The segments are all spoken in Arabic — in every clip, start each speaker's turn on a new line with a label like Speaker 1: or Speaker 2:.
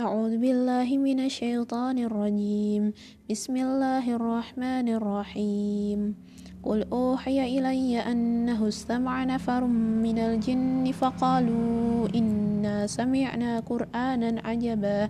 Speaker 1: أعوذ بالله من الشيطان الرجيم بسم الله الرحمن الرحيم قل أوحي إلي أنه استمع نفر من الجن فقالوا إن إنا سمعنا قرآنا عجبا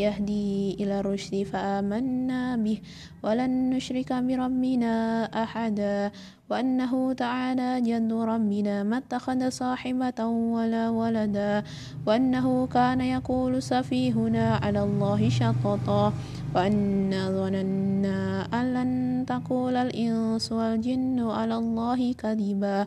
Speaker 1: يهدي إلى الرشد فآمنا به ولن نشرك بربنا أحدا وأنه تعالى جد ربنا ما اتخذ صاحبة ولا ولدا وأنه كان يقول سفيهنا على الله شططا وأنا ظننا أن لن تقول الإنس والجن على الله كذبا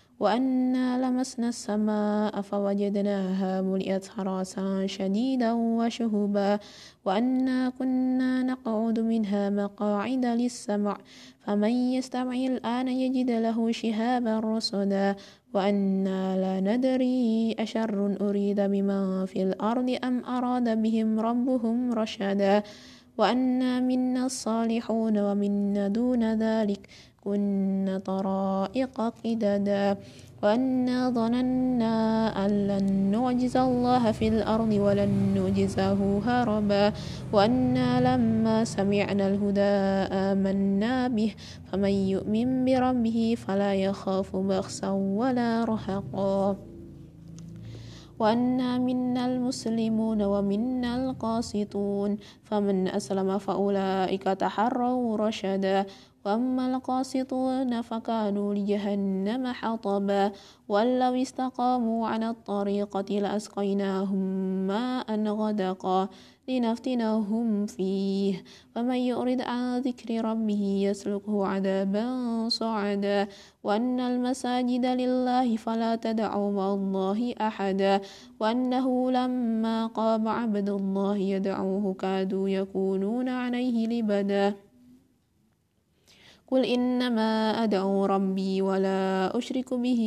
Speaker 1: وأنا لمسنا السماء فوجدناها ملئت حراسا شديدا وشهبا وأنا كنا نقعد منها مقاعد للسمع فمن يستمع الآن يجد له شهابا رصدا وأنا لا ندري أشر أريد بمن في الأرض أم أراد بهم ربهم رشدا وأنا منا الصالحون ومنا دون ذلك كن طرائق قددا وأنا ظننا أن لن نعجز الله في الأرض ولن نعجزه هربا وأنا لما سمعنا الهدى آمنا به فمن يؤمن بربه فلا يخاف بخسا ولا رهقا وأنا منا المسلمون ومنا القاسطون فمن أسلم فأولئك تحروا رشدا وأما القاسطون فكانوا لجهنم حطبا ولو استقاموا على الطريقة لأسقيناهم ماء غدقا لنفتنهم فيه ومن يؤرد عن ذكر ربه يسلكه عذابا صعدا وأن المساجد لله فلا تدعوا مع الله أحدا وأنه لما قام عبد الله يدعوه كادوا يكونون عليه لبدا قل إنما أدعو ربي ولا أشرك به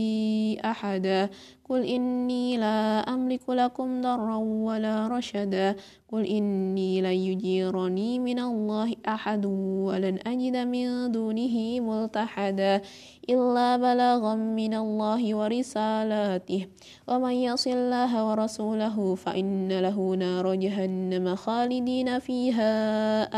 Speaker 1: أحدا قل إني لا أملك لكم ضرا ولا رشدا قل إني لن يجيرني من الله أحد ولن أجد من دونه ملتحدا إلا بلاغا من الله ورسالاته ومن يصل الله ورسوله فإن له نار جهنم خالدين فيها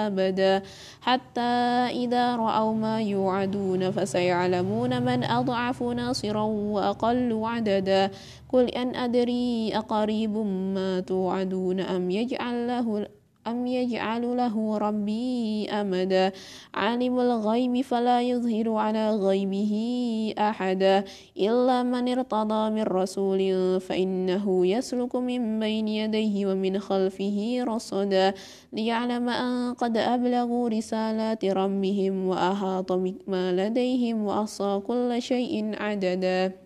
Speaker 1: أبدا حتى إذا رأوا ما يوعدون فسيعلمون من أضعف ناصرا وأقل عددا قل أن أدري أقريب ما توعدون أم يجعل له أم يجعل له ربي أمدا عالم الغيب فلا يظهر على غيبه أحدا إلا من ارتضى من رسول فإنه يسلك من بين يديه ومن خلفه رصدا ليعلم أن قد أبلغوا رسالات ربهم وأحاط بما لديهم وأحصى كل شيء عددا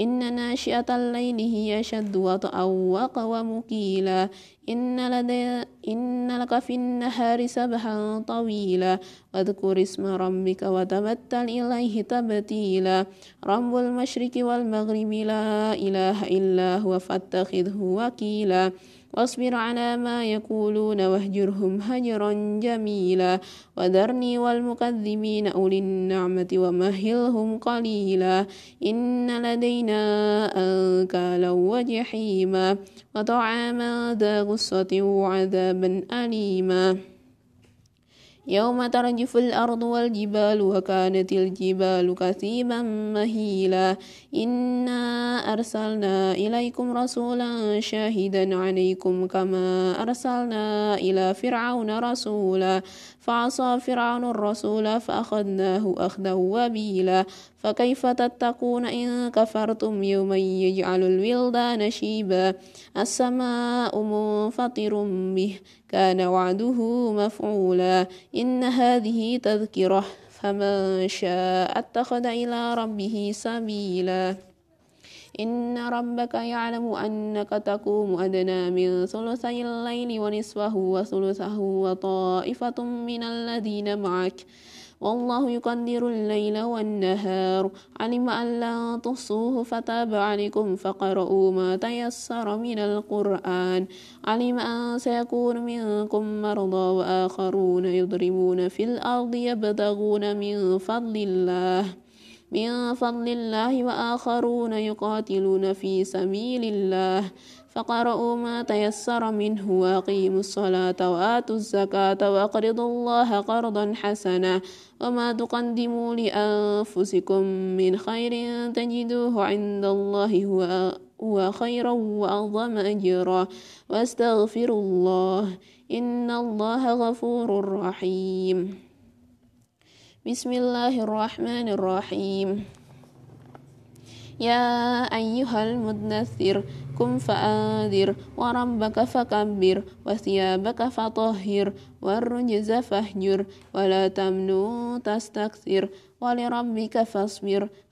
Speaker 1: إن ناشئة الليل هي أشد وطأ وقوم قيلا إن, لدي إن لك في النهار سبحا طويلا واذكر اسم ربك وتبتل إليه تبتيلا رب المشرق والمغرب لا إله إلا هو فاتخذه وكيلا واصبر على ما يقولون واهجرهم هجرا جميلا وذرني والمكذبين أولي النعمة ومهلهم قليلا إن لدينا أنكالا وجحيما وطعاما ذا غصة وعذابا أليما يوم ترجف الأرض والجبال وكانت الجبال كثيبا مهيلا إنا أرسلنا إليكم رسولا شاهدا عليكم كما أرسلنا إلى فرعون رسولا فعصى فرعون الرسول فأخذناه أخذا وبيلا فكيف تتقون إن كفرتم يوما يجعل الولدان شيبا السماء منفطر به كان وعده مفعولا إن هذه تذكرة فمن شاء اتخذ إلى ربه سبيلا إن ربك يعلم أنك تقوم أدنى من ثلثي الليل ونصفه وثلثه وطائفة من الذين معك والله يقدر الليل والنهار علم أن لا تحصوه فتاب عليكم فقرؤوا ما تيسر من القرآن علم أن سيكون منكم مرضى وآخرون يضربون في الأرض يبتغون من فضل الله من فضل الله وآخرون يقاتلون في سبيل الله فقرؤوا ما تيسر منه وأقيموا الصلاة وآتوا الزكاة وأقرضوا الله قرضا حسنا وما تقدموا لأنفسكم من خير تجدوه عند الله هو هو خيرا وأعظم أجرا واستغفروا الله إن الله غفور رحيم بسم الله الرحمن الرحيم يا أيها المدثر قم فآذر وربك فكبر وثيابك فطهر والرجز فاهجر ولا تمنو تستكثر ولربك فاصبر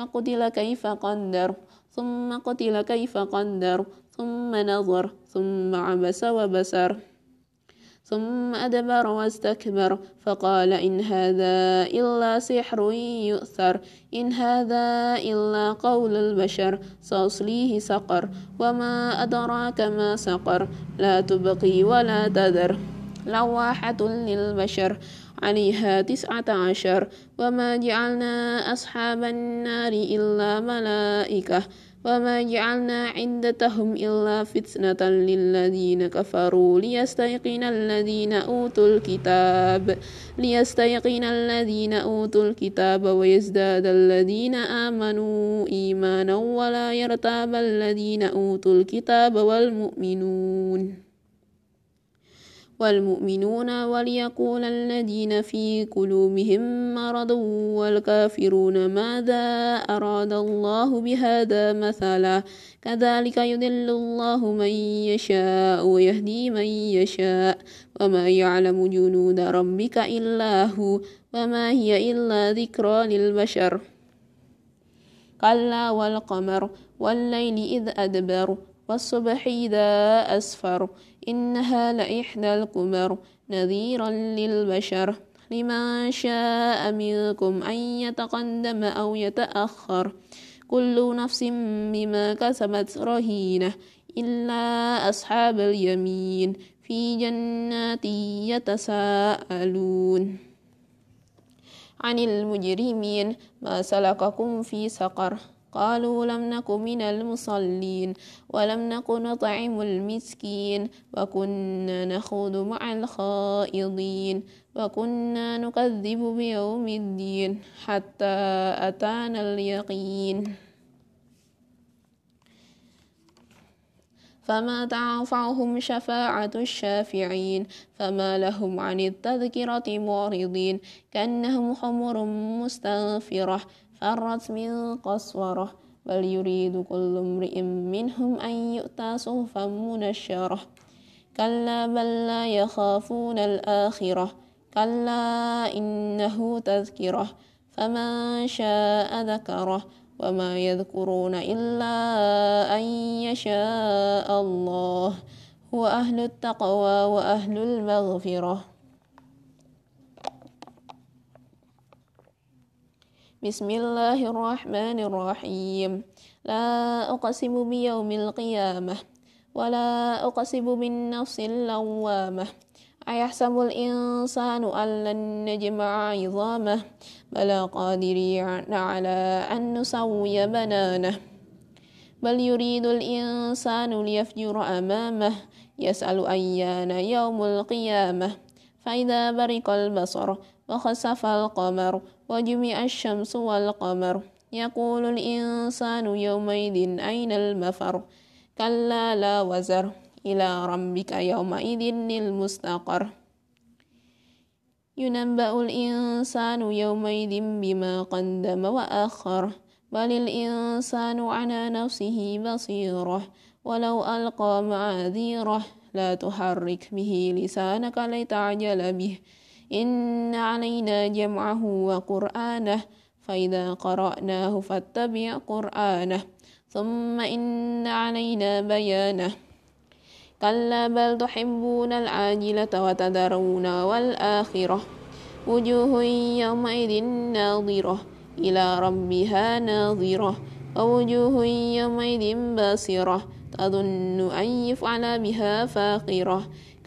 Speaker 1: فقتل كيف قدر ثم قتل كيف قدر ثم نظر ثم عبس وبسر ثم أدبر واستكبر فقال إن هذا إلا سحر يؤثر إن هذا إلا قول البشر سأصليه سقر وما أدراك ما سقر لا تبقي ولا تذر لواحة للبشر عليها تسعة عشر وما جعلنا أصحاب النار إلا ملائكة وما جعلنا عندتهم إلا فتنة للذين كفروا ليستيقن الذين أوتوا الكتاب ليستيقن الذين أوتوا الكتاب ويزداد الذين آمنوا إيمانا ولا يرتاب الذين أوتوا الكتاب والمؤمنون والمؤمنون وليقول الذين في قلوبهم مرض والكافرون ماذا أراد الله بهذا مثلا كذلك يدل الله من يشاء ويهدي من يشاء وما يعلم جنود ربك إلا هو وما هي إلا ذكرى للبشر كلا والقمر والليل إذ أدبر والصبح إذا أسفر إنها لإحدى الكبر نذيرا للبشر لمن شاء منكم أن يتقدم أو يتأخر كل نفس بما كسبت رهينة إلا أصحاب اليمين في جنات يتساءلون عن المجرمين ما سلككم في سقر قالوا لم نك من المصلين ولم نك نطعم المسكين وكنا نخوض مع الخائضين وكنا نكذب بيوم الدين حتى أتانا اليقين فما تنفعهم شفاعة الشافعين فما لهم عن التذكرة معرضين كأنهم حمر مستنفرة فرت من قسورة بل يريد كل امرئ منهم أن يؤتى صحفا منشرة كلا بل لا يخافون الآخرة كلا إنه تذكرة فمن شاء ذكره وما يذكرون إلا أن يشاء الله هو أهل التقوى وأهل المغفرة بسم الله الرحمن الرحيم لا أقسم بيوم القيامة ولا أقسم بالنفس اللوامة أيحسب الإنسان أن لن نجمع عظامه بلى قادرين على أن نسوي بنانه بل يريد الإنسان ليفجر أمامه يسأل أيان يوم القيامة فإذا برق البصر وخسف القمر وجمع الشمس والقمر يقول الإنسان يومئذ أين المفر كلا لا وزر إلى ربك يومئذ المستقر ينبأ الإنسان يومئذ بما قدم وأخر بل الإنسان على نفسه بصيرة ولو ألقى معاذيره لا تحرك به لسانك لتعجل به إن علينا جمعه وقرآنه فإذا قرأناه فاتبع قرآنه ثم إن علينا بيانه كلا بل تحبون العاجلة وتذرون والآخرة وجوه يومئذ ناظرة إلى ربها ناظرة ووجوه يومئذ باسرة تظن أن يفعل بها فاقرة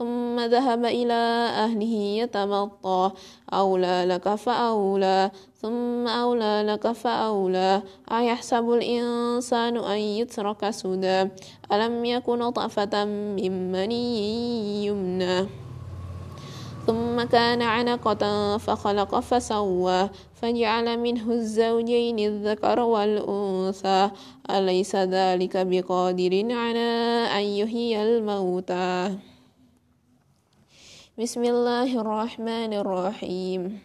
Speaker 1: ثم ذهب إلى أهله يتمطى أولى لك فأولى ثم أولى لك فأولى أيحسب الإنسان أن يترك سدى ألم يكن طفة من مني يمنى ثم كان عنقة فخلق فسوى فجعل منه الزوجين الذكر والأنثى أليس ذلك بقادر على أن يحيي الموتى Bismillahirrahmanirrahim.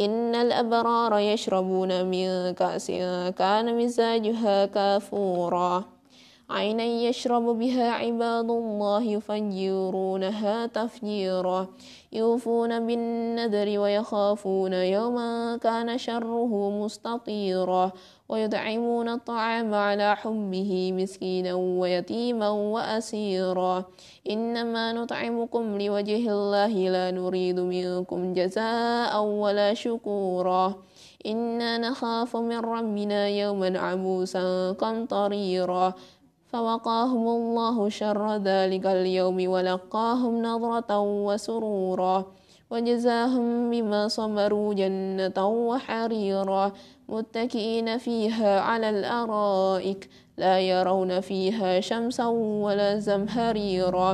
Speaker 1: إن الأبرار يشربون من كأس كان مزاجها كافورا عينا يشرب بها عباد الله يفجرونها تفجيرا يوفون بالنذر ويخافون يوما كان شره مستطيرا ويطعمون الطعام على حبه مسكينا ويتيما وأسيرا إنما نطعمكم لوجه الله لا نريد منكم جزاء ولا شكورا إنا نخاف من ربنا يوما عبوسا قمطريرا فوقاهم الله شر ذلك اليوم ولقاهم نظرة وسرورا وجزاهم بما صبروا جنة وحريرا متكئين فيها على الأرائك لا يرون فيها شمسا ولا زمهريرا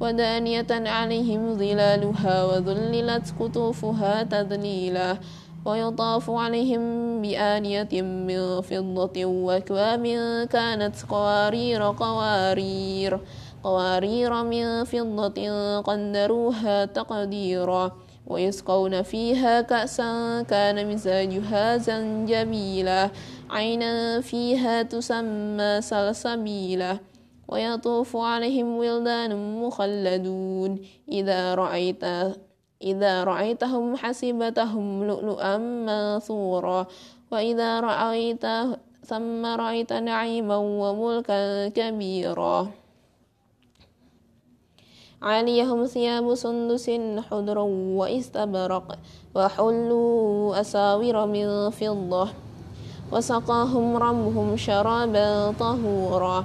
Speaker 1: ودانية عليهم ظلالها وذللت قطوفها تذليلا ويطاف عليهم بآنية من فضة وأكوام كانت قوارير قوارير قوارير من فضة قدروها تقديرا ويسقون فيها كأسا كان مزاجها زنجبيلا عينا فيها تسمى سلسبيلا ويطوف عليهم ولدان مخلدون إذا رأيت إذا رأيتهم حسبتهم لؤلؤا منثورا وإذا رأيت ثم رأيت نعيما وملكا كبيرا عليهم ثياب سندس حضر واستبرق وحلوا أساور من فضة وسقاهم ربهم شرابا طهورا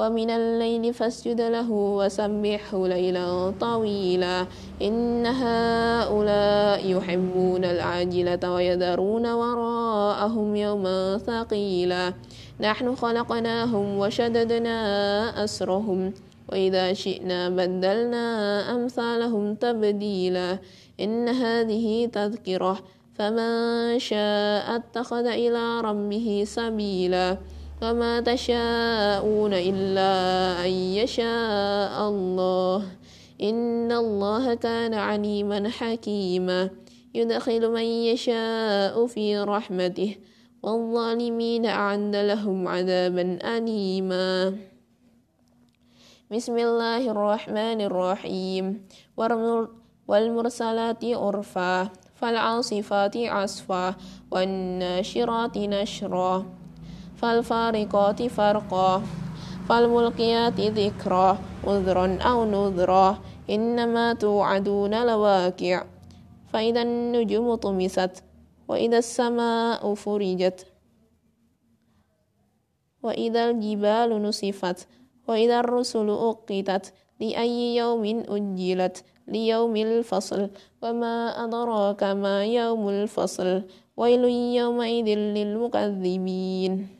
Speaker 1: ومن الليل فاسجد له وسبحه ليلا طويلا إن هؤلاء يحبون العاجلة ويذرون وراءهم يوما ثقيلا نحن خلقناهم وشددنا أسرهم وإذا شئنا بدلنا أمثالهم تبديلا إن هذه تذكرة فمن شاء اتخذ إلى ربه سبيلا وما تشاءون إلا أن يشاء الله إن الله كان عليما حكيما يدخل من يشاء في رحمته والظالمين أعد لهم عذابا أليما بسم الله الرحمن الرحيم والمرسلات عرفا فالعاصفات عصفا والناشرات نشرا فالفارقات فرقا فالملقيات ذكرا عذرا أو نذرا إنما توعدون لواقع فإذا النجوم طمست وإذا السماء فرجت وإذا الجبال نصفت وإذا الرسل أقتت لأي يوم أجلت ليوم الفصل وما أدراك ما يوم الفصل ويل يومئذ للمكذبين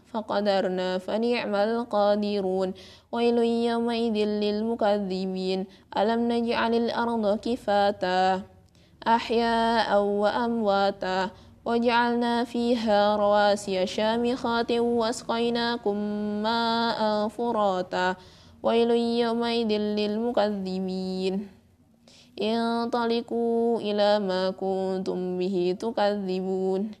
Speaker 1: فقدرنا فنعم القادرون ويل يومئذ للمكذبين ألم نجعل الأرض كفاتا أحياء وأمواتا وجعلنا فيها رواسي شامخات واسقيناكم ماء فراتا ويل يومئذ للمكذبين انطلقوا إلى ما كنتم به تكذبون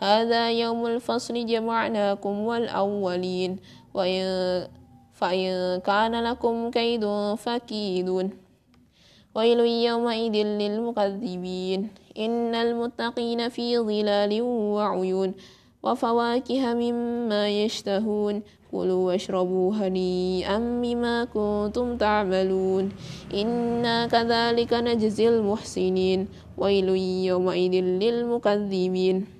Speaker 1: هذا يوم الفصل جمعناكم والأولين وإن فإن كان لكم كيد فكيدون ويل يومئذ للمكذبين إن المتقين في ظلال وعيون وفواكه مما يشتهون كلوا واشربوا هنيئا بما كنتم تعملون إنا كذلك نجزي المحسنين ويل يومئذ للمكذبين